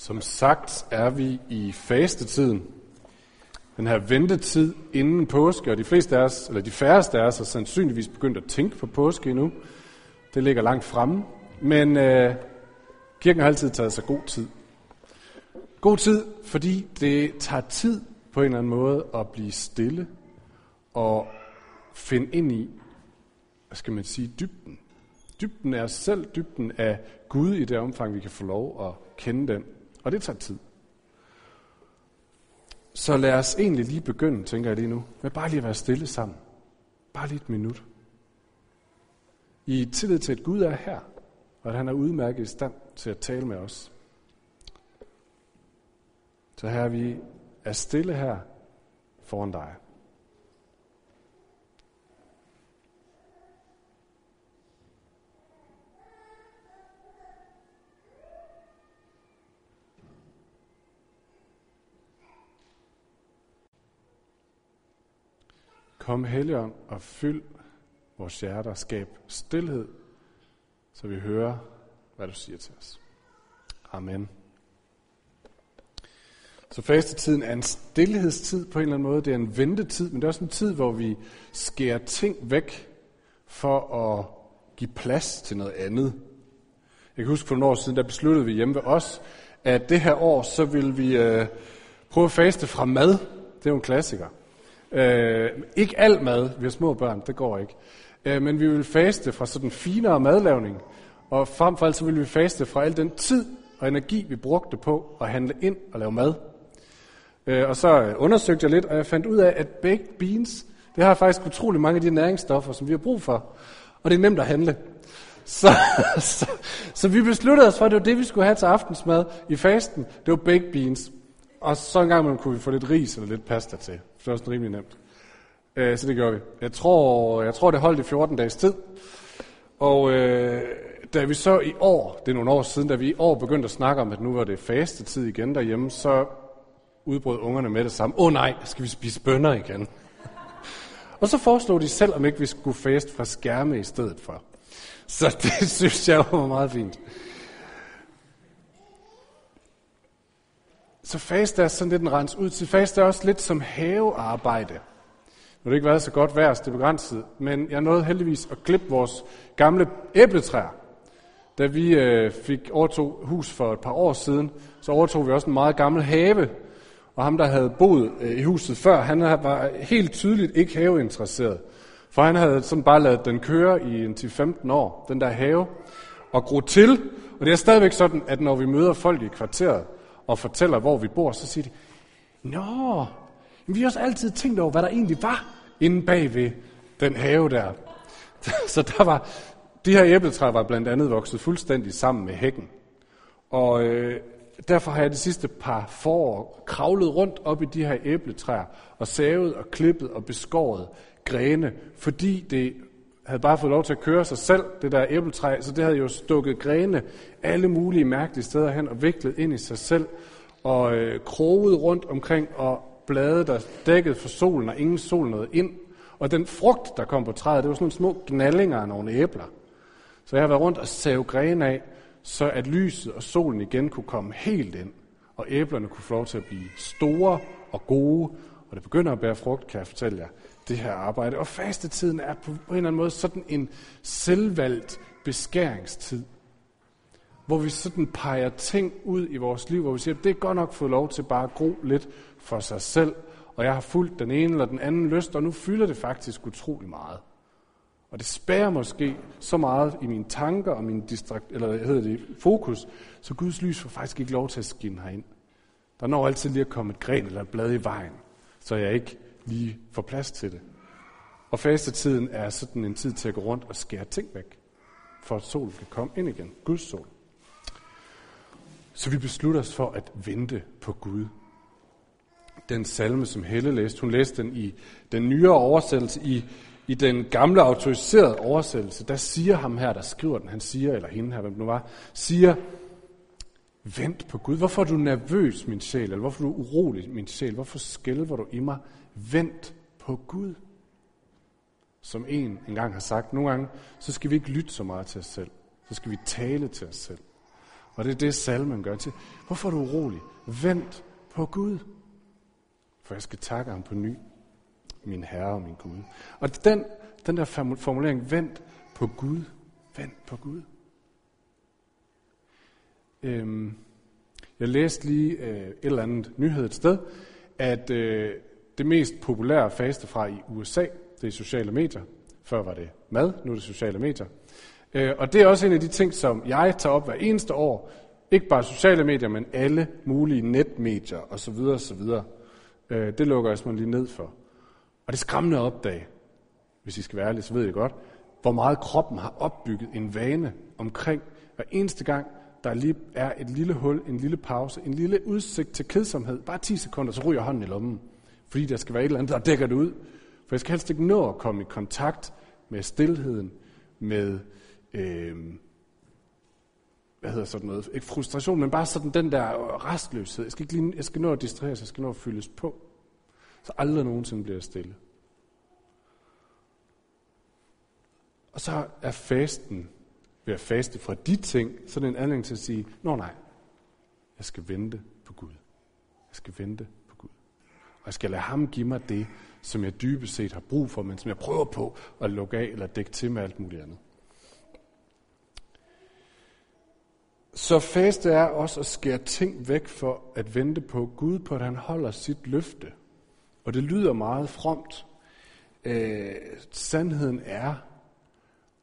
Som sagt er vi i fastetiden. Den her ventetid inden påske, og de fleste af os, eller de færreste af os, har sandsynligvis begyndt at tænke på påske endnu. Det ligger langt fremme. Men øh, kirken har altid taget sig god tid. God tid, fordi det tager tid på en eller anden måde at blive stille og finde ind i, hvad skal man sige, dybden. Dybden er selv dybden af Gud i det omfang, vi kan få lov at kende den. Og det tager tid. Så lad os egentlig lige begynde, tænker jeg lige nu, med bare lige at være stille sammen. Bare lige et minut. I tillid til, at Gud er her, og at han er udmærket i stand til at tale med os. Så her vi er stille her foran dig. Kom Helligånd og fyld vores hjerter, skab stillhed, så vi hører, hvad du siger til os. Amen. Så fastetiden er en stillhedstid på en eller anden måde. Det er en ventetid, men det er også en tid, hvor vi skærer ting væk for at give plads til noget andet. Jeg kan huske for nogle år siden, der besluttede vi hjemme ved os, at det her år, så vil vi øh, prøve at faste fra mad. Det er jo en klassiker. Øh, ikke al mad, vi har små børn, det går ikke. Øh, men vi vil faste fra sådan finere madlavning, og frem for alt så vil vi faste fra al den tid og energi, vi brugte på at handle ind og lave mad. Øh, og så øh, undersøgte jeg lidt, og jeg fandt ud af, at baked beans, det har faktisk utrolig mange af de næringsstoffer, som vi har brug for. Og det er nemt at handle. Så, så, så vi besluttede os for, at det var det, vi skulle have til aftensmad i fasten. Det var baked beans. Og så en gang imellem kunne vi få lidt ris eller lidt pasta til. For det var sådan rimelig nemt. Øh, så det gjorde vi. Jeg tror, jeg tror, det holdt i 14 dages tid. Og øh, da vi så i år, det er nogle år siden, da vi i år begyndte at snakke om, at nu var det faste tid igen derhjemme, så udbrød ungerne med det samme. Åh oh, nej, skal vi spise bønner igen? og så foreslog de selv, om ikke vi skulle faste fra skærme i stedet for. Så det synes jeg var meget fint. Så fast er sådan lidt en rens ud til. Fast er også lidt som havearbejde. Nu har det ikke været så godt vejr, det er begrænset, men jeg nåede heldigvis at klippe vores gamle æbletræer. Da vi øh, fik overtog hus for et par år siden, så overtog vi også en meget gammel have. Og ham, der havde boet øh, i huset før, han var helt tydeligt ikke haveinteresseret. For han havde sådan bare lavet den køre i en 10-15 år, den der have, og gro til. Og det er stadigvæk sådan, at når vi møder folk i kvarteret, og fortæller, hvor vi bor, så siger de, Nå, vi har også altid tænkt over, hvad der egentlig var inde bag ved den have der. Så der var, de her æbletræer var blandt andet vokset fuldstændig sammen med hækken. Og øh, derfor har jeg de sidste par forår kravlet rundt op i de her æbletræer og savet og klippet og beskåret grene, fordi det havde bare fået lov til at køre sig selv, det der æbletræ, så det havde jo stukket grene alle mulige mærkelige steder hen og viklet ind i sig selv, og øh, kroget rundt omkring, og blade, der dækkede for solen, og ingen sol nåede ind. Og den frugt, der kom på træet, det var sådan nogle små knallinger af nogle æbler. Så jeg har været rundt og savet grene af, så at lyset og solen igen kunne komme helt ind, og æblerne kunne få lov til at blive store og gode, og det begynder at bære frugt, kan jeg fortælle jer det her arbejde. Og fastetiden er på en eller anden måde sådan en selvvalgt beskæringstid, hvor vi sådan peger ting ud i vores liv, hvor vi siger, at det er godt nok fået lov til bare at gro lidt for sig selv, og jeg har fulgt den ene eller den anden lyst, og nu fylder det faktisk utrolig meget. Og det spærer måske så meget i mine tanker og min distrakt, eller hvad hedder det, fokus, så Guds lys får faktisk ikke lov til at skinne herind. Der når altid lige at komme et gren eller et blad i vejen, så jeg ikke lige får plads til det. Og fastetiden er sådan en tid til at gå rundt og skære ting væk, for at solen kan komme ind igen. Guds sol. Så vi beslutter os for at vente på Gud. Den salme, som Helle læste, hun læste den i den nyere oversættelse, i, i den gamle autoriserede oversættelse, der siger ham her, der skriver den, han siger, eller hende her, hvem det nu var, siger, vent på Gud. Hvorfor er du nervøs, min sjæl? Eller hvorfor er du urolig, min sjæl? Hvorfor skælver du i mig? Vent på Gud. Som en engang har sagt, nogle gange, så skal vi ikke lytte så meget til os selv. Så skal vi tale til os selv. Og det er det, salmen gør til. Hvorfor er du urolig? Vent på Gud. For jeg skal takke ham på ny, min Herre og min Gud. Og den, den der formulering, vent på Gud, vent på Gud. Øhm, jeg læste lige øh, et eller andet nyhed et sted, at øh, det mest populære faste fra i USA, det er sociale medier. Før var det mad, nu er det sociale medier. Øh, og det er også en af de ting, som jeg tager op hver eneste år. Ikke bare sociale medier, men alle mulige netmedier osv. osv. Øh, det lukker jeg simpelthen lige ned for. Og det er skræmmende at opdage, hvis I skal være ærlige, så ved I godt, hvor meget kroppen har opbygget en vane omkring hver eneste gang, der lige er et lille hul, en lille pause, en lille udsigt til kedsomhed, bare 10 sekunder, så ryger hånden i lommen. Fordi der skal være et eller andet, der dækker det ud. For jeg skal helst ikke nå at komme i kontakt med stillheden, med, øh, hvad hedder sådan noget, ikke frustration, men bare sådan den der restløshed. Jeg skal, ikke lige, jeg skal nå at distrahere jeg skal nå at fyldes på. Så aldrig nogensinde bliver jeg stille. Og så er fasten ved at faste fra de ting, så er det en anledning til at sige, nå nej, jeg skal vente på Gud. Jeg skal vente. Og jeg skal lade ham give mig det, som jeg dybest set har brug for, men som jeg prøver på at lukke af eller dække til med alt muligt andet. Så faste er også at skære ting væk for at vente på Gud, på at han holder sit løfte. Og det lyder meget fromt. Øh, sandheden er,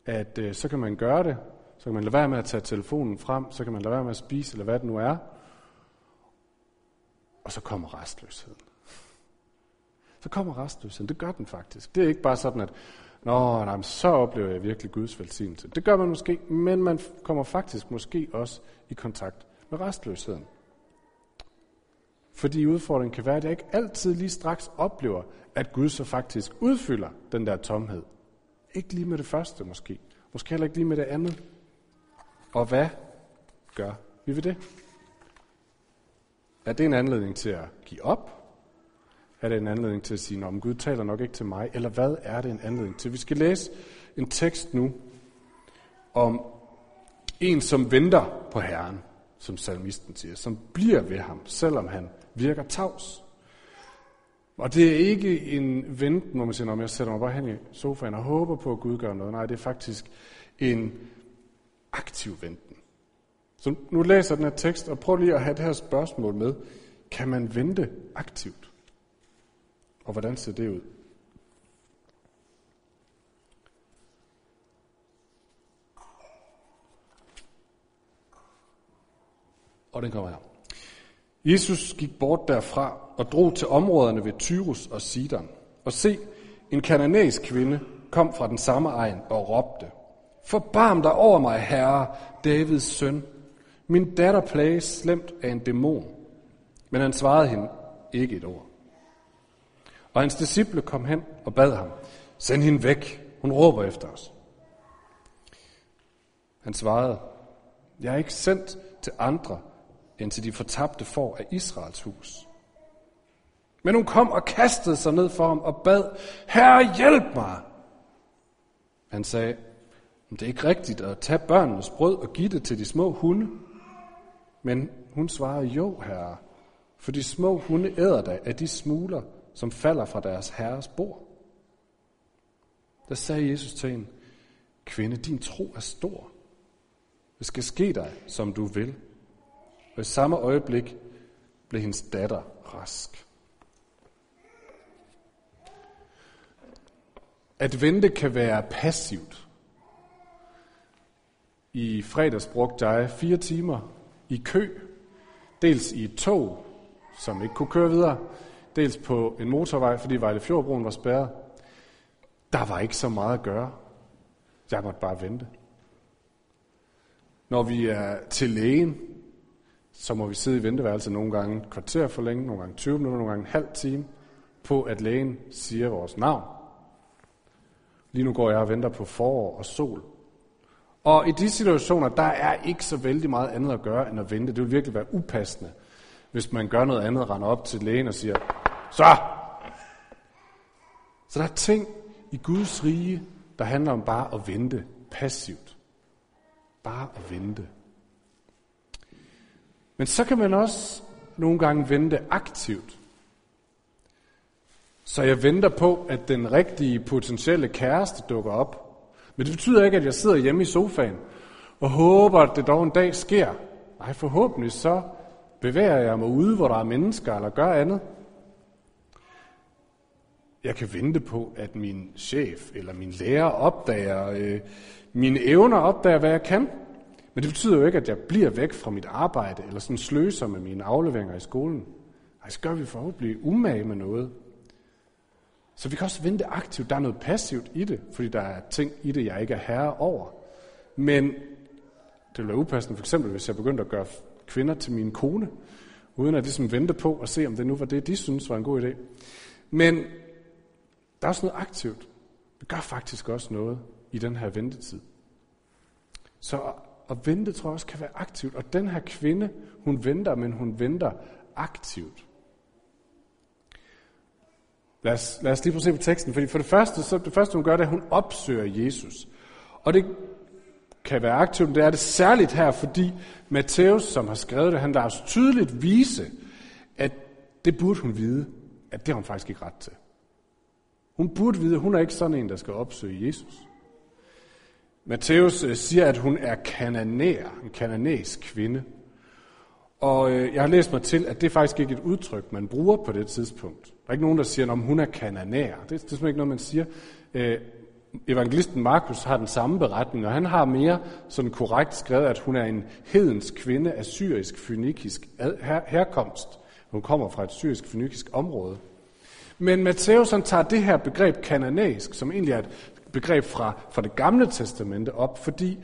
at øh, så kan man gøre det, så kan man lade være med at tage telefonen frem, så kan man lade være med at spise, eller hvad det nu er. Og så kommer restløsheden. Så kommer restløsheden. Det gør den faktisk. Det er ikke bare sådan, at Nå, nej, så oplever jeg virkelig Guds velsignelse. Det gør man måske, men man kommer faktisk måske også i kontakt med restløsheden. Fordi udfordringen kan være, at jeg ikke altid lige straks oplever, at Gud så faktisk udfylder den der tomhed. Ikke lige med det første måske. Måske heller ikke lige med det andet. Og hvad gør vi ved det? Er det en anledning til at give op? Er det en anledning til at sige, om Gud taler nok ikke til mig? Eller hvad er det en anledning til? Vi skal læse en tekst nu om en, som venter på Herren, som salmisten siger, som bliver ved ham, selvom han virker tavs. Og det er ikke en venten, hvor man siger, om jeg sætter mig bare hen i sofaen og håber på, at Gud gør noget. Nej, det er faktisk en aktiv venten. Så nu læser jeg den her tekst, og prøv lige at have det her spørgsmål med. Kan man vente aktivt? Og hvordan ser det ud? Og den kommer her. Jesus gik bort derfra og drog til områderne ved Tyrus og Sidon. Og se, en kananæisk kvinde kom fra den samme egen og råbte, Forbarm dig over mig, herre, Davids søn. Min datter plages slemt af en dæmon. Men han svarede hende ikke et ord. Og hans disciple kom hen og bad ham, send hende væk, hun råber efter os. Han svarede, jeg er ikke sendt til andre, end til de fortabte får af Israels hus. Men hun kom og kastede sig ned for ham og bad, Herre, hjælp mig! Han sagde, det er ikke rigtigt at tage børnenes brød og give det til de små hunde. Men hun svarede, jo, herre, for de små hunde æder da af de smuler, som falder fra deres herres bord. Der sagde Jesus til hende, kvinde, din tro er stor. Det skal ske dig, som du vil. Og i samme øjeblik blev hendes datter rask. At vente kan være passivt. I fredags brugte jeg fire timer i kø, dels i et tog, som ikke kunne køre videre, dels på en motorvej, fordi Vejlefjordbroen var spærret. Der var ikke så meget at gøre. Jeg måtte bare vente. Når vi er til lægen, så må vi sidde i venteværelset nogle gange et kvarter for længe, nogle gange 20 minutter, nogle gange en halv time, på at lægen siger vores navn. Lige nu går jeg og venter på forår og sol. Og i de situationer, der er ikke så vældig meget andet at gøre, end at vente. Det vil virkelig være upassende, hvis man gør noget andet, render op til lægen og siger, så! Så der er ting i Guds rige, der handler om bare at vente passivt. Bare at vente. Men så kan man også nogle gange vente aktivt. Så jeg venter på, at den rigtige potentielle kæreste dukker op. Men det betyder ikke, at jeg sidder hjemme i sofaen og håber, at det dog en dag sker. Nej, forhåbentlig så bevæger jeg mig ude, hvor der er mennesker, eller gør andet. Jeg kan vente på, at min chef eller min lærer opdager øh, mine evner, opdager, hvad jeg kan. Men det betyder jo ikke, at jeg bliver væk fra mit arbejde, eller sådan sløser med mine afleveringer i skolen. Nej, så gør vi forhåbentlig umage med noget. Så vi kan også vente aktivt. Der er noget passivt i det, fordi der er ting i det, jeg ikke er herre over. Men det ville være upassende, for eksempel hvis jeg begyndte at gøre kvinder til min kone, uden at ligesom vente på at se, om det nu var det, de synes var en god idé. Men er også noget aktivt. Vi gør faktisk også noget i den her ventetid. Så at vente, tror jeg også kan være aktivt. Og den her kvinde, hun venter, men hun venter aktivt. Lad os, lad os lige prøve at se på teksten, fordi for det første, så det første hun gør, det er, at hun opsøger Jesus. Og det kan være aktivt, men det er det særligt her, fordi Matthæus, som har skrevet det, han lader os tydeligt vise, at det burde hun vide, at det har hun faktisk ikke ret til. Hun burde vide, at hun er ikke sådan en, der skal opsøge Jesus. Matthæus øh, siger, at hun er kananæer, en kananæisk kvinde. Og øh, jeg har læst mig til, at det er faktisk ikke et udtryk, man bruger på det tidspunkt. Der er ikke nogen, der siger, at hun er kananæer. Det, det er simpelthen ikke noget, man siger. Øh, evangelisten Markus har den samme beretning, og han har mere sådan korrekt skrevet, at hun er en hedens kvinde af syrisk fynikisk herkomst. Hun kommer fra et syrisk fynikisk område. Men Matthæus han tager det her begreb kananæisk, som egentlig er et begreb fra, fra det gamle testamente op, fordi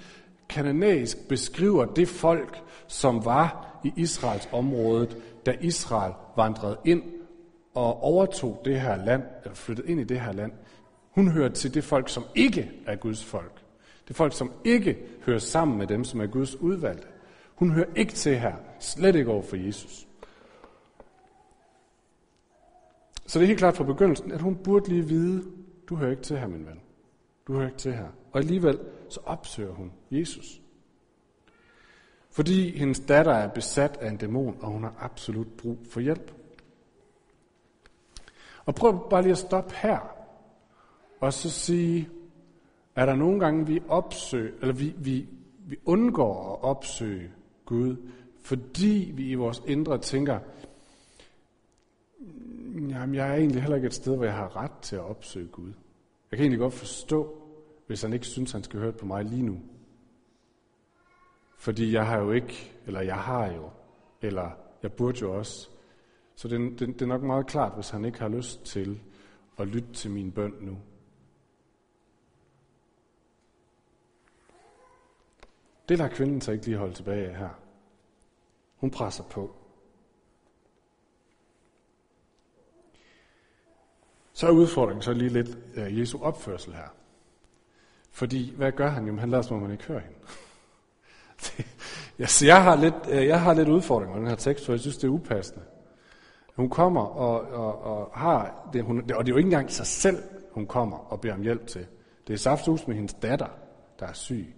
kananæisk beskriver det folk, som var i Israels område, da Israel vandrede ind og overtog det her land, eller flyttede ind i det her land. Hun hører til det folk, som ikke er Guds folk. Det folk, som ikke hører sammen med dem, som er Guds udvalgte. Hun hører ikke til her, slet ikke over for Jesus. Så det er helt klart fra begyndelsen, at hun burde lige vide, du hører ikke til her, min ven. Du hører ikke til her. Og alligevel så opsøger hun Jesus. Fordi hendes datter er besat af en dæmon, og hun har absolut brug for hjælp. Og prøv bare lige at stoppe her, og så sige, er der nogle gange, vi opsøger, eller vi, vi, vi undgår at opsøge Gud, fordi vi i vores indre tænker, jamen jeg er egentlig heller ikke et sted, hvor jeg har ret til at opsøge Gud. Jeg kan egentlig godt forstå, hvis han ikke synes, han skal høre på mig lige nu. Fordi jeg har jo ikke, eller jeg har jo, eller jeg burde jo også. Så det, det, det er nok meget klart, hvis han ikke har lyst til at lytte til min bøn nu. Det lader kvinden så ikke lige holde tilbage af her. Hun presser på. Så er udfordringen så lige lidt uh, Jesu opførsel her. Fordi, hvad gør han? Jo, han lader som om man ikke hører hende. jeg, så jeg har, lidt, uh, jeg har lidt udfordring med den her tekst, for jeg synes, det er upassende. Hun kommer og, og, og har, det, hun, og det er jo ikke engang sig selv, hun kommer og beder om hjælp til. Det er saftus med hendes datter, der er syg.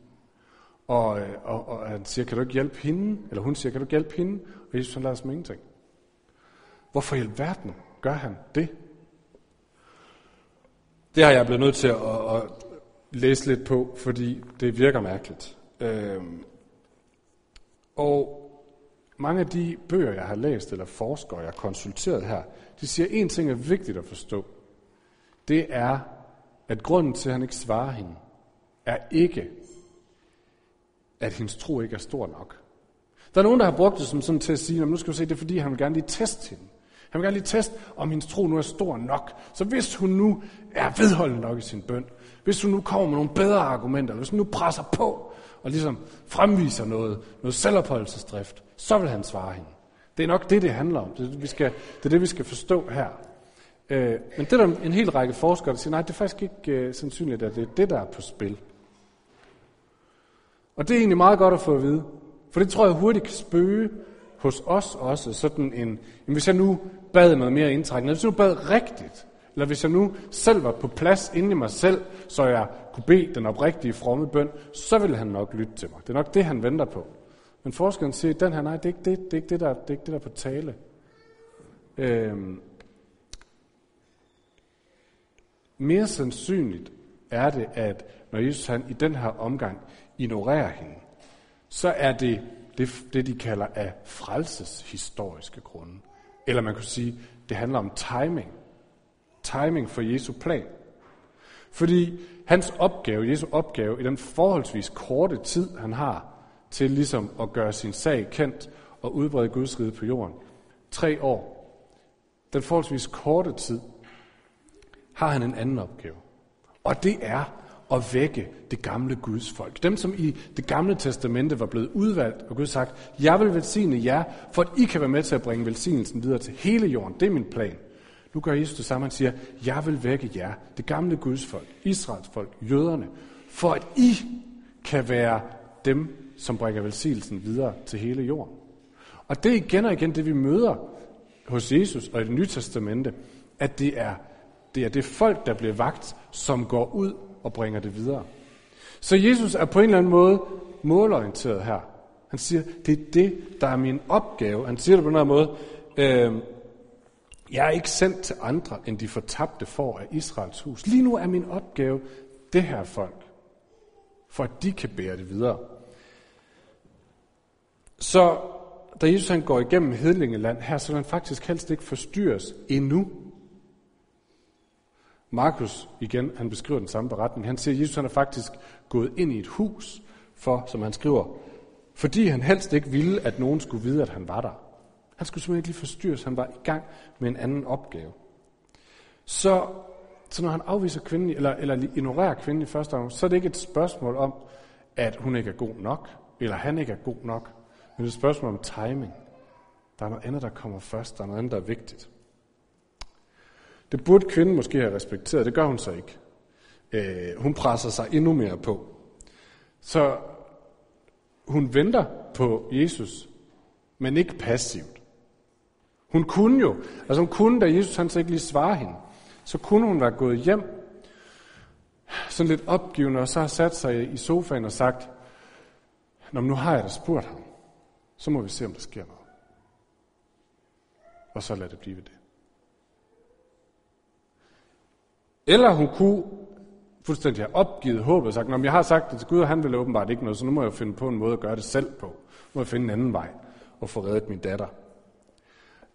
Og, øh, og, og han siger, kan du ikke hjælpe hende? Eller hun siger, kan du ikke hjælpe hende? Og Jesus han lader som ingenting. Hvorfor i alverden gør han det? Det har jeg blevet nødt til at, at læse lidt på, fordi det virker mærkeligt. Øhm, og mange af de bøger, jeg har læst, eller forskere, jeg har konsulteret her, de siger, at en ting er vigtigt at forstå. Det er, at grunden til, at han ikke svarer hende, er ikke, at hendes tro ikke er stor nok. Der er nogen, der har brugt det som sådan til at sige, at nu skal vi se, det er fordi, han vil gerne lige teste hende. Han vil gerne lige teste, om hendes tro nu er stor nok. Så hvis hun nu er vedholdende nok i sin bøn, hvis hun nu kommer med nogle bedre argumenter, hvis hun nu presser på og ligesom fremviser noget, noget selvopholdelsesdrift, så vil han svare hende. Det er nok det, det handler om. Det er, vi skal, det, er det, vi skal forstå her. Øh, men det er der en hel række forskere, der siger, nej, det er faktisk ikke øh, sandsynligt, at det er det, der er på spil. Og det er egentlig meget godt at få at vide. For det tror jeg hurtigt kan spøge hos os også. Sådan en, jamen hvis jeg nu bad noget mere indtrækkende, hvis jeg nu bad rigtigt, eller hvis jeg nu selv var på plads inde i mig selv, så jeg kunne bede den oprigtige fromme bøn, så ville han nok lytte til mig. Det er nok det, han venter på. Men forskeren siger, at den her, nej, det er ikke det, det, er ikke det, der, det, er ikke det der er på tale. Øhm, mere sandsynligt er det, at når Jesus han i den her omgang ignorerer hende, så er det det, det de kalder af frelseshistoriske grunde. Eller man kunne sige, det handler om timing. Timing for Jesu plan. Fordi hans opgave, Jesu opgave, i den forholdsvis korte tid, han har til ligesom at gøre sin sag kendt og udbrede Guds rige på jorden, tre år, den forholdsvis korte tid, har han en anden opgave. Og det er at vække det gamle Guds folk. Dem, som i det gamle testamente var blevet udvalgt, og Gud sagt, jeg vil velsigne jer, for at I kan være med til at bringe velsignelsen videre til hele jorden. Det er min plan. Nu gør Jesus det samme, han siger, jeg vil vække jer, det gamle Guds folk, Israels folk, jøderne, for at I kan være dem, som bringer velsignelsen videre til hele jorden. Og det er igen og igen det, vi møder hos Jesus og i det nye testamente, at det er det, er det folk, der bliver vagt, som går ud og bringer det videre. Så Jesus er på en eller anden måde målorienteret her. Han siger, det er det, der er min opgave. Han siger det på en anden måde, øh, jeg er ikke sendt til andre, end de fortabte får af Israels hus. Lige nu er min opgave det her folk, for at de kan bære det videre. Så da Jesus han går igennem hedlingeland her, så vil han faktisk helst ikke forstyrres endnu. Markus igen, han beskriver den samme beretning. Han siger, at Jesus han er faktisk gået ind i et hus, for, som han skriver, fordi han helst ikke ville, at nogen skulle vide, at han var der. Han skulle simpelthen ikke lige forstyrres. Han var i gang med en anden opgave. Så, så når han afviser kvinden, eller, eller ignorerer kvinden i første omgang, så er det ikke et spørgsmål om, at hun ikke er god nok, eller han ikke er god nok, men det er et spørgsmål om timing. Der er noget andet, der kommer først. Der er noget andet, der er vigtigt. Det burde kvinden måske have respekteret. Det gør hun så ikke. Øh, hun presser sig endnu mere på. Så hun venter på Jesus, men ikke passivt. Hun kunne jo, altså hun kunne, da Jesus han så ikke lige svarer hende, så kunne hun være gået hjem, sådan lidt opgivende, og så har sat sig i sofaen og sagt, Nå, nu har jeg da spurgt ham. Så må vi se, om der sker noget. Og så lad det blive ved det. Eller hun kunne fuldstændig have opgivet håbet og sagt, Nå, jeg har sagt det til Gud, og han vil åbenbart ikke noget, så nu må jeg finde på en måde at gøre det selv på. Nu må jeg finde en anden vej og få reddet min datter.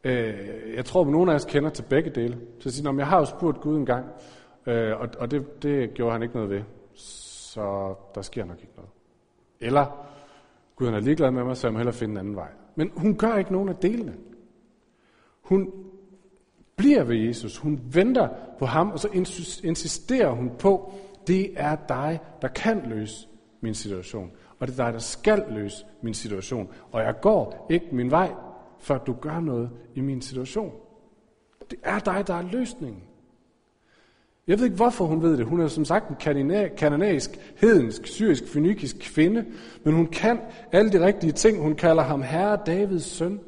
Øh, jeg tror, at nogle af os kender til begge dele. Så at sige, jeg har jo spurgt Gud en gang, øh, og, og det, det gjorde han ikke noget ved. Så der sker nok ikke noget. Eller, Gud han er ligeglad med mig, så jeg må hellere finde en anden vej. Men hun gør ikke nogen af delene. Hun bliver ved Jesus. Hun venter på ham, og så insisterer hun på, det er dig, der kan løse min situation. Og det er dig, der skal løse min situation. Og jeg går ikke min vej, før du gør noget i min situation. Det er dig, der er løsningen. Jeg ved ikke, hvorfor hun ved det. Hun er som sagt en kananæisk, hedensk, syrisk, fynikisk kvinde, men hun kan alle de rigtige ting. Hun kalder ham Herre Davids søn.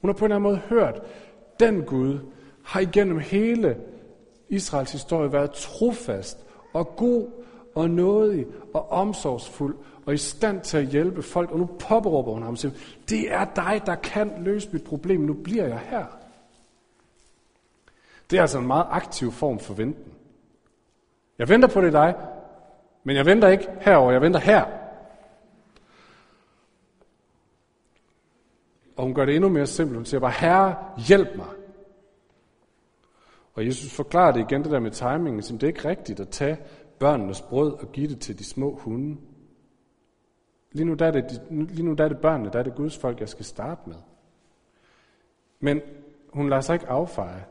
Hun har på en eller anden måde hørt, den Gud har igennem hele Israels historie været trofast og god og nådig og omsorgsfuld og i stand til at hjælpe folk. Og nu påberåber hun ham og det er dig, der kan løse mit problem. Nu bliver jeg her. Det er altså en meget aktiv form for venten. Jeg venter på det dig, men jeg venter ikke herover, jeg venter her. Og hun gør det endnu mere simpelt. Hun siger bare, Herre, hjælp mig. Og Jesus forklarer det igen, det der med timingen, som det er ikke rigtigt at tage børnenes brød og give det til de små hunde. Lige nu der er det, lige nu der er det børnene, der er det Guds folk, jeg skal starte med. Men hun lader sig ikke affeje.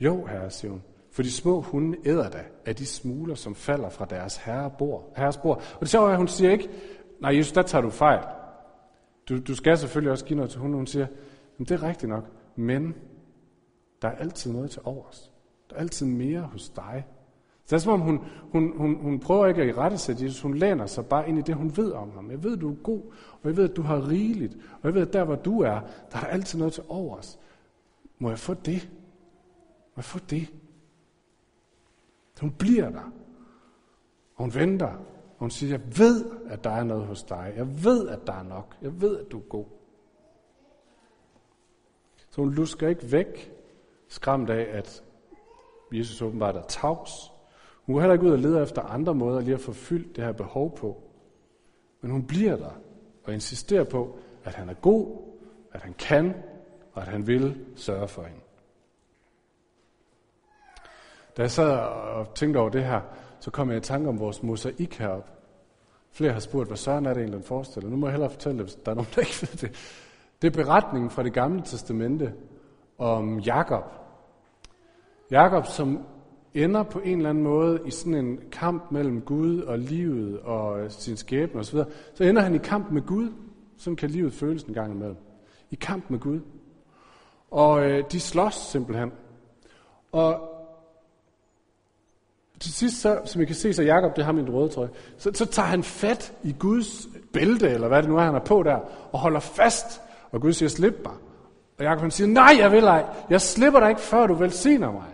Jo, herre, siger hun, for de små hunde æder da af de smuler, som falder fra deres herre bord, herres bord. Og det sjove er, at hun siger ikke, nej Jesus, der tager du fejl. Du, du skal selvfølgelig også give noget til hunden. Hun siger, men det er rigtigt nok, men der er altid noget til overs. Der er altid mere hos dig. Så det er som om, hun, hun, hun, hun prøver ikke at i rette sig Jesus. Hun læner sig bare ind i det, hun ved om ham. Jeg ved, du er god, og jeg ved, at du har rigeligt. Og jeg ved, at der, hvor du er, der er altid noget til overs. Må jeg få det? Må jeg få det? Hun bliver der. Og hun venter. Og hun siger, jeg ved, at der er noget hos dig. Jeg ved, at der er nok. Jeg ved, at du er god. Så hun lusker ikke væk, skræmt af, at Jesus åbenbart er tavs. Hun går heller ikke ud og leder efter andre måder lige at få fyldt det her behov på. Men hun bliver der og insisterer på, at han er god, at han kan, og at han vil sørge for hende. Da jeg sad og tænkte over det her, så kom jeg i tanke om vores mosaik heroppe. Flere har spurgt, hvad søren er det egentlig, den forestiller. Nu må jeg hellere fortælle det, hvis der er nogen, der ikke ved det. Det er beretningen fra det gamle testamente om Jakob. Jakob, som ender på en eller anden måde i sådan en kamp mellem Gud og livet og øh, sin skæbne osv., så ender han i kamp med Gud. Sådan kan livet føles en gang imellem. I kamp med Gud. Og øh, de slås simpelthen. Og til sidst, så, som I kan se, så Jakob, det har min røde trøje, så, så tager han fat i Guds bælte, eller hvad det nu er, han er på der, og holder fast, og Gud siger, slip mig. Og Jakob han siger, nej, jeg vil ej. Jeg slipper dig ikke, før du velsigner mig.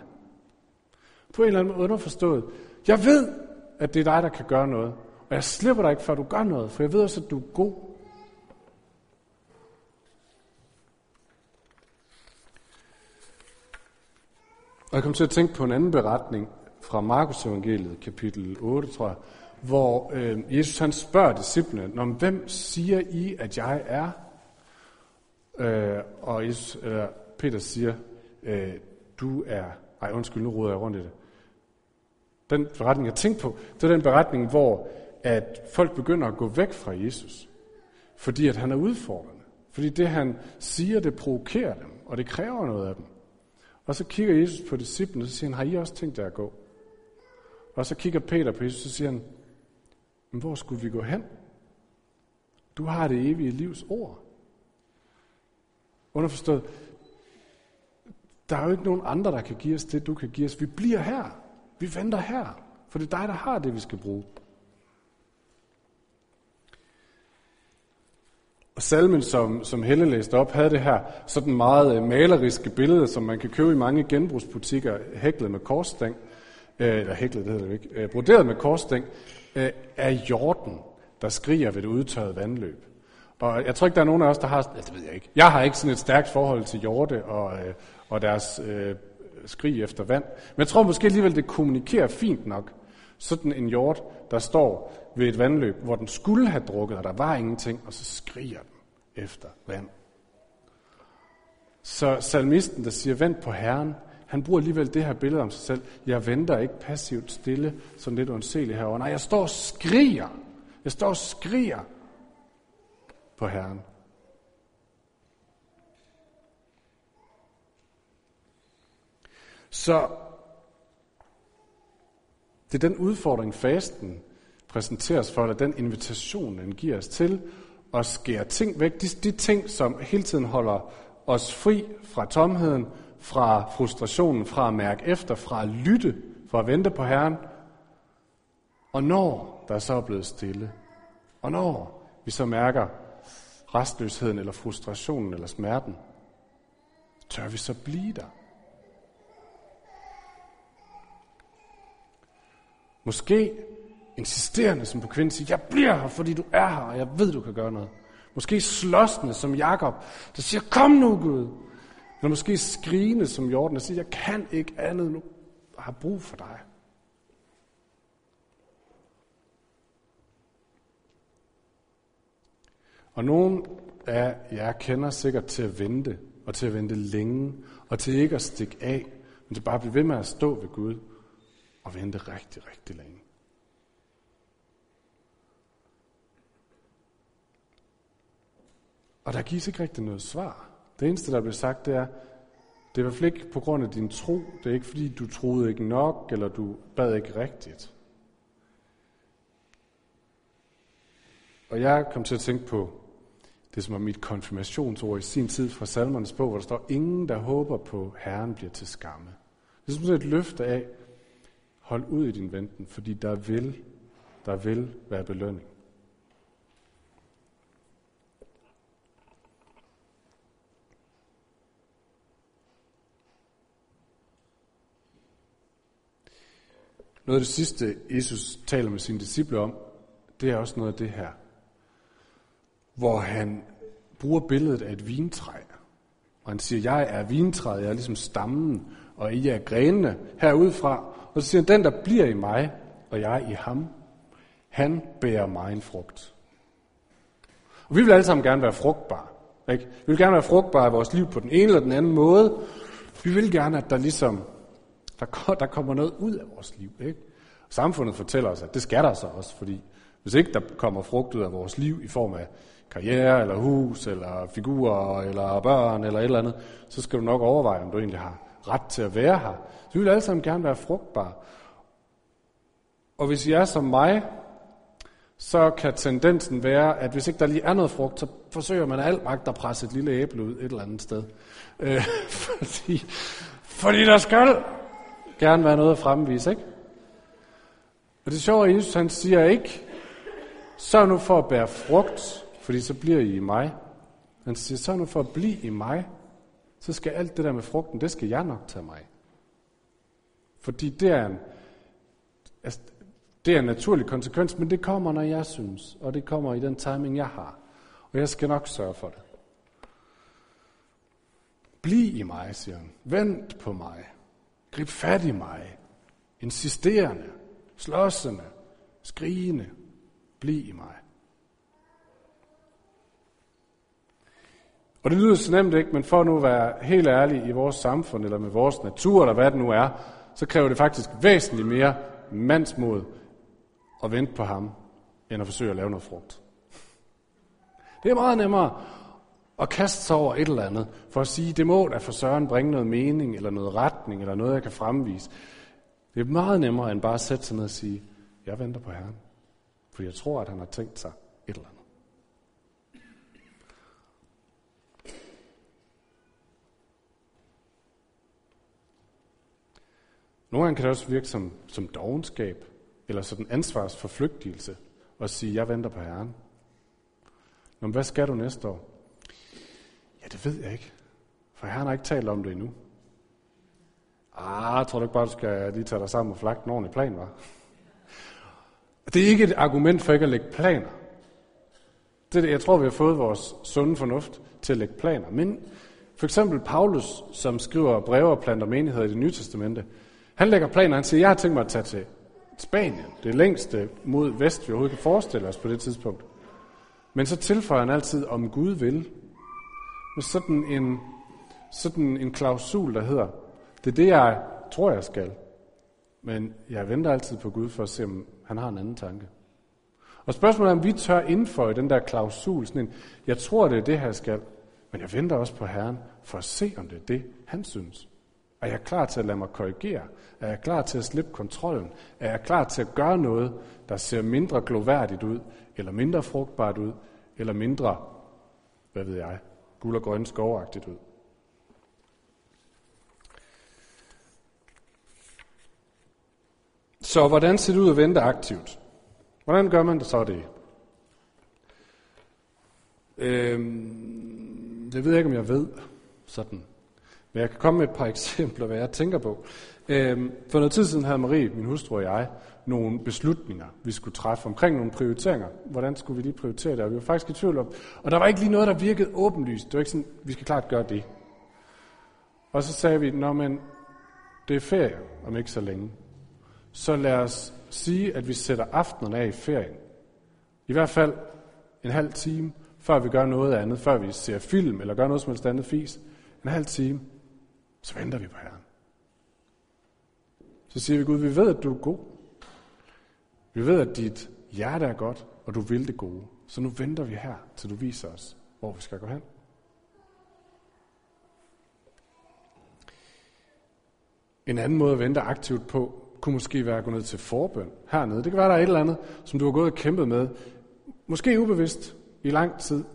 På en eller anden måde underforstået. Jeg ved, at det er dig, der kan gøre noget. Og jeg slipper dig ikke, før du gør noget, for jeg ved også, at du er god. Og jeg kom til at tænke på en anden beretning fra Markus evangeliet, kapitel 8, tror jeg, hvor øh, Jesus han spørger disciplene, Når, hvem siger I, at jeg er? Øh, og Jesus, øh, Peter siger, øh, du er... Ej, undskyld, nu roder jeg rundt i det. Den beretning, jeg tænkte på, det er den beretning, hvor at folk begynder at gå væk fra Jesus. Fordi at han er udfordrende. Fordi det, han siger, det provokerer dem, og det kræver noget af dem. Og så kigger Jesus på disciplene, og så siger han, har I også tænkt jer at gå? Og så kigger Peter på Jesus, og siger han, men hvor skulle vi gå hen? Du har det evige livs ord. Underforstået, der er jo ikke nogen andre, der kan give os det, du kan give os. Vi bliver her. Vi venter her. For det er dig, der har det, vi skal bruge. Og salmen, som, som Helle læste op, havde det her sådan meget øh, maleriske billede, som man kan købe i mange genbrugsbutikker, hæklet med korsstæng, øh, eller hæklet, det hedder det ikke, øh, broderet med korsstæng, øh, af jorden, der skriger ved det udtørrede vandløb. Og jeg tror ikke, der er nogen af os, der har, altså, det ved jeg ikke, jeg har ikke sådan et stærkt forhold til hjorte og, øh, og deres øh, skrig efter vand. Men jeg tror måske alligevel, det kommunikerer fint nok. Sådan en hjort, der står ved et vandløb, hvor den skulle have drukket, og der var ingenting, og så skriger den efter vand. Så salmisten, der siger, vent på Herren, han bruger alligevel det her billede om sig selv. Jeg venter ikke passivt stille, sådan lidt undseligt herovre. Nej, jeg står og skriger. Jeg står og skriger på Herren. Så det er den udfordring, fasten præsenteres for, eller den invitation, den giver os til at skære ting væk. De, de ting, som hele tiden holder os fri fra tomheden, fra frustrationen, fra at mærke efter, fra at lytte, fra at vente på Herren. Og når der så er blevet stille, og når vi så mærker restløsheden, eller frustrationen, eller smerten, tør vi så blive der? Måske insisterende som på kvinden siger, jeg bliver her, fordi du er her, og jeg ved, du kan gøre noget. Måske slåsende som Jakob, der siger, kom nu Gud. Eller måske skrigende som Jorden, der siger, jeg kan ikke andet nu, jeg har brug for dig. Og nogen af jer kender sikkert til at vente, og til at vente længe, og til ikke at stikke af, men til bare at blive ved med at stå ved Gud og vente rigtig, rigtig længe. Og der gives ikke rigtig noget svar. Det eneste, der bliver sagt, det er, det er i hvert fald ikke på grund af din tro. Det er ikke fordi, du troede ikke nok, eller du bad ikke rigtigt. Og jeg kom til at tænke på det, som var mit konfirmationsord i sin tid fra salmernes bog, hvor der står, ingen, der håber på Herren, bliver til skamme. Det er som et løfte af, hold ud i din venten, fordi der vil, der vil være belønning. Noget af det sidste, Jesus taler med sine disciple om, det er også noget af det her, hvor han bruger billedet af et vintræ. Og han siger, jeg er vintræet, jeg er ligesom stammen, og I er grenene herudfra. Og så siger han, den der bliver i mig, og jeg i ham, han bærer mig en frugt. Og vi vil alle sammen gerne være frugtbare. Ikke? Vi vil gerne være frugtbare i vores liv på den ene eller den anden måde. Vi vil gerne, at der ligesom der, der kommer noget ud af vores liv. Ikke? Samfundet fortæller os, at det skal der så også, fordi hvis ikke der kommer frugt ud af vores liv i form af karriere, eller hus, eller figurer, eller børn, eller et eller andet, så skal du nok overveje, om du egentlig har ret til at være her. Så vi vil alle sammen gerne være frugtbare. Og hvis I er som mig, så kan tendensen være, at hvis ikke der lige er noget frugt, så forsøger man alt magt at presse et lille æble ud et eller andet sted. Øh, fordi, fordi der skal gerne være noget at fremvise, ikke? Og det sjove er, at Jesus han siger ikke, så nu for at bære frugt, fordi så bliver I i mig. Han siger, så nu for at blive i mig, så skal alt det der med frugten, det skal jeg nok tage mig. Fordi det er en, altså, det er en naturlig konsekvens, men det kommer, når jeg synes, og det kommer i den timing, jeg har. Og jeg skal nok sørge for det. Bliv i mig, siger han. Vent på mig. Grib fat i mig. Insisterende. Slåsende. Skrigende. Bliv i mig. Og det lyder så nemt ikke, men for nu at være helt ærlig i vores samfund, eller med vores natur, eller hvad det nu er, så kræver det faktisk væsentligt mere mandsmod at vente på ham, end at forsøge at lave noget frugt. Det er meget nemmere at kaste sig over et eller andet, for at sige, det må da for Søren bringe noget mening, eller noget retning, eller noget, jeg kan fremvise. Det er meget nemmere, end bare at sætte sig ned og sige, jeg venter på Herren. For jeg tror, at han har tænkt sig et eller andet. Nogle gange kan det også virke som, som dogenskab, eller sådan ansvarsforflygtigelse, og sige, jeg venter på Herren. Nå, men hvad skal du næste år? Ja, det ved jeg ikke, for Herren har ikke talt om det endnu. Ah, tror du ikke bare, du skal lige tage dig sammen og flagte en ordentlig plan, var? Det er ikke et argument for ikke at lægge planer. Det er det, jeg tror, vi har fået vores sunde fornuft til at lægge planer. Men for eksempel Paulus, som skriver breve og planter menigheder i det nye testamente, han lægger planer, han siger, jeg har tænkt mig at tage til Spanien, det længste mod vest, vi overhovedet kan forestille os på det tidspunkt. Men så tilføjer han altid, om Gud vil. Med sådan en, sådan en klausul, der hedder, det er det, jeg tror, jeg skal. Men jeg venter altid på Gud for at se, om han har en anden tanke. Og spørgsmålet er, om vi tør indføje den der klausul, sådan en, jeg tror, det er det, jeg skal, men jeg venter også på Herren for at se, om det er det, han synes. Er jeg klar til at lade mig korrigere? Er jeg klar til at slippe kontrollen? Er jeg klar til at gøre noget, der ser mindre gloværdigt ud, eller mindre frugtbart ud, eller mindre, hvad ved jeg, guld og grøn skovagtigt ud? Så hvordan ser det ud at vente aktivt? Hvordan gør man det så det? Øhm, det ved jeg ikke, om jeg ved sådan men jeg kan komme med et par eksempler, hvad jeg tænker på. Øhm, for noget tid siden havde Marie, min hustru og jeg, nogle beslutninger, vi skulle træffe omkring nogle prioriteringer. Hvordan skulle vi lige prioritere det? Og vi var faktisk i tvivl om. Og der var ikke lige noget, der virkede åbenlyst. Det var ikke sådan, vi skal klart gøre det. Og så sagde vi, når men det er ferie om ikke så længe. Så lad os sige, at vi sætter aftenen af i ferien. I hvert fald en halv time, før vi gør noget andet, før vi ser film eller gør noget som helst andet fis. En halv time, så venter vi på Herren. Så siger vi, Gud, vi ved, at du er god. Vi ved, at dit hjerte er godt, og du vil det gode. Så nu venter vi her, til du viser os, hvor vi skal gå hen. En anden måde at vente aktivt på, kunne måske være at gå ned til forbøn hernede. Det kan være, der er et eller andet, som du har gået og kæmpet med, måske ubevidst i lang tid. Et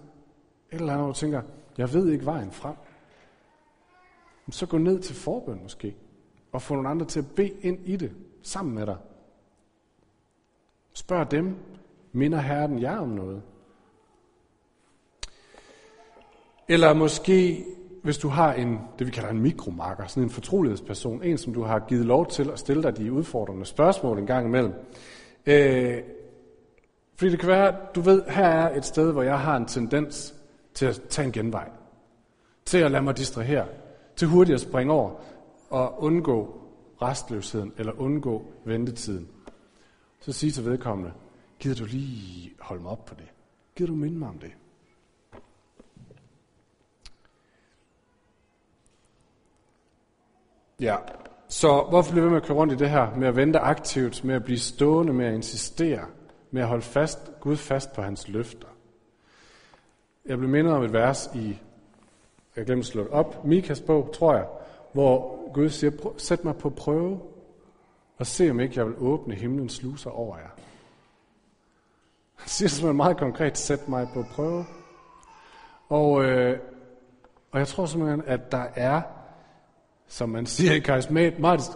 eller andet, hvor du tænker, jeg ved ikke vejen frem så gå ned til forbøn måske, og få nogle andre til at bede ind i det, sammen med dig. Spørg dem, minder Herren jer om noget? Eller måske, hvis du har en, det vi kalder en mikromarker, sådan en fortrolighedsperson, en som du har givet lov til at stille dig de udfordrende spørgsmål en gang imellem, øh, Fordi det kan være, du ved, her er et sted, hvor jeg har en tendens til at tage en genvej. Til at lade mig distrahere. Til hurtigt at springe over og undgå restløsheden eller undgå ventetiden. Så sig til vedkommende, gider du lige holde mig op på det? Gider du minde mig om det? Ja, så hvorfor bliver vi med at køre rundt i det her? Med at vente aktivt, med at blive stående, med at insistere, med at holde fast, Gud fast på hans løfter. Jeg blev mindet om et vers i, jeg glemte at slå det op, Mikas bog, tror jeg, hvor Gud siger, sæt mig på prøve, og se om ikke jeg vil åbne himlens sluser over jer. Han siger simpelthen meget konkret, sæt mig på prøve. Og, øh, og jeg tror simpelthen, at der er som man siger i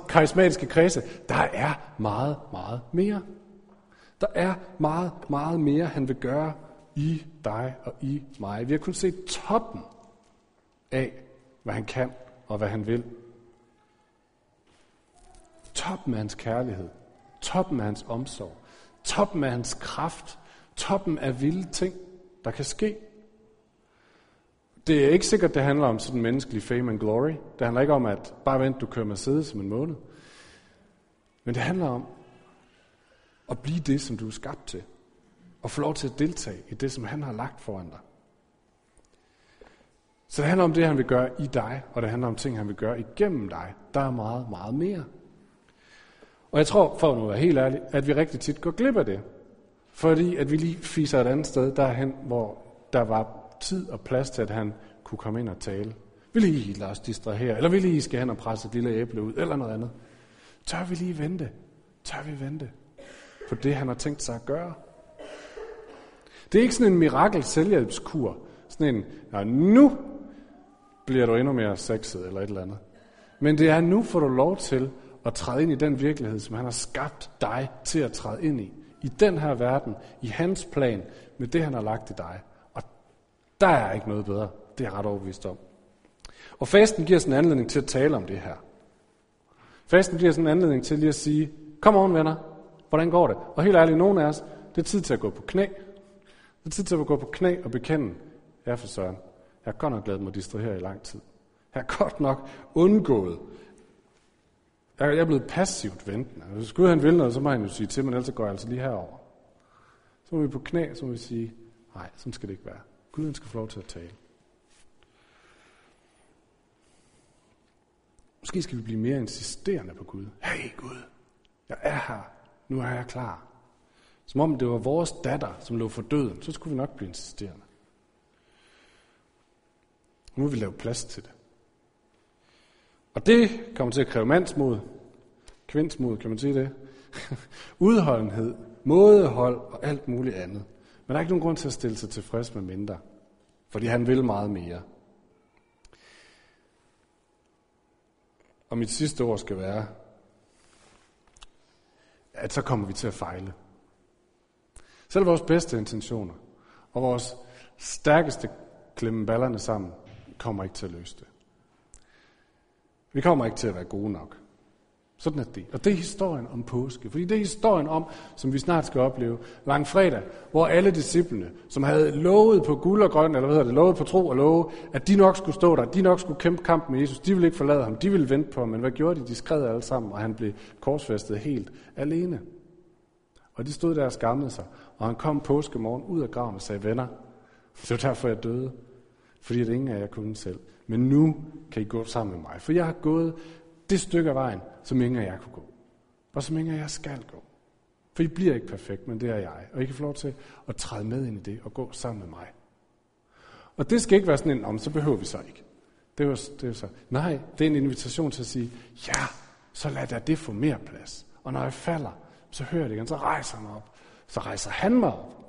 karismatiske kredse, der er meget, meget mere. Der er meget, meget mere, han vil gøre i dig og i mig. Vi har kun set toppen af, hvad han kan og hvad han vil. Toppen af hans kærlighed, toppen af hans omsorg, toppen af hans kraft, toppen af vilde ting, der kan ske det er ikke sikkert, det handler om sådan menneskelig fame and glory. Det handler ikke om, at bare vent, du kører Mercedes som en måned. Men det handler om at blive det, som du er skabt til. Og få lov til at deltage i det, som han har lagt foran dig. Så det handler om det, han vil gøre i dig, og det handler om ting, han vil gøre igennem dig. Der er meget, meget mere. Og jeg tror, for nu at være helt ærlig, at vi rigtig tit går glip af det. Fordi at vi lige fiser et andet sted derhen, hvor der var tid og plads til, at han kunne komme ind og tale. Vil I lade os distrahere? Eller vil I skal hen og presse et lille æble ud? Eller noget andet? Tør vi lige vente? Tør vi vente på det, han har tænkt sig at gøre? Det er ikke sådan en mirakel selvhjælpskur. Sådan en, ja, nu bliver du endnu mere sexet eller et eller andet. Men det er, nu får du lov til at træde ind i den virkelighed, som han har skabt dig til at træde ind i. I den her verden, i hans plan, med det han har lagt i dig. Og Der er ikke noget bedre. Det er jeg ret overbevist om. Og fasten giver sådan en anledning til at tale om det her. Fasten giver sådan en anledning til lige at sige, kom on venner, hvordan går det? Og helt ærligt, nogen af os, det er tid til at gå på knæ. Det er tid til at gå på knæ og bekende, ja for søren, jeg har godt nok lavet mig distrahere i lang tid. Jeg har godt nok undgået. Jeg er blevet passivt ventende. Hvis Gud han vil noget, så må han jo sige til, men ellers går jeg altså lige herover. Så må vi på knæ, så må vi sige, nej, sådan skal det ikke være. Gud han skal få lov til at tale. Måske skal vi blive mere insisterende på Gud. Hey Gud, jeg er her. Nu er jeg klar. Som om det var vores datter, som lå for døden, så skulle vi nok blive insisterende. Nu vil vi lave plads til det. Og det kommer til at kræve mandsmod, kvindsmod, kan man sige det, udholdenhed, mådehold og alt muligt andet. Men der er ikke nogen grund til at stille sig tilfreds med mindre, fordi han vil meget mere. Og mit sidste ord skal være, at så kommer vi til at fejle. Selv vores bedste intentioner og vores stærkeste klemme ballerne sammen kommer ikke til at løse det. Vi kommer ikke til at være gode nok. Sådan er det. Og det er historien om påske. Fordi det er historien om, som vi snart skal opleve, langfredag, hvor alle disciplene, som havde lovet på guld og grøn, eller hvad hedder det, lovet på tro og love, at de nok skulle stå der, de nok skulle kæmpe kamp med Jesus, de ville ikke forlade ham, de ville vente på ham, men hvad gjorde de? De skred alle sammen, og han blev korsfæstet helt alene. Og de stod der og skammede sig, og han kom påskemorgen ud af graven og sagde, venner, det var derfor jeg døde, fordi det ingen af jer kunne selv. Men nu kan I gå sammen med mig, for jeg har gået det stykke af vejen, som ingen af jer kunne gå. Og som ingen af jer skal gå. For I bliver ikke perfekt, men det er jeg. Og I kan få lov til at træde med ind i det og gå sammen med mig. Og det skal ikke være sådan en, om så behøver vi så ikke. Det er, jo, det er så, nej, det er en invitation til at sige, ja, så lad da det få mere plads. Og når jeg falder, så hører jeg det igen, så rejser han op. Så rejser han mig op.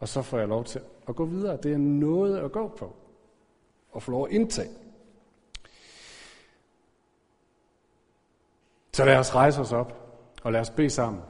Og så får jeg lov til at gå videre. Det er noget at gå på at få lov at indtage. Så lad os rejse os op, og lad os bede sammen.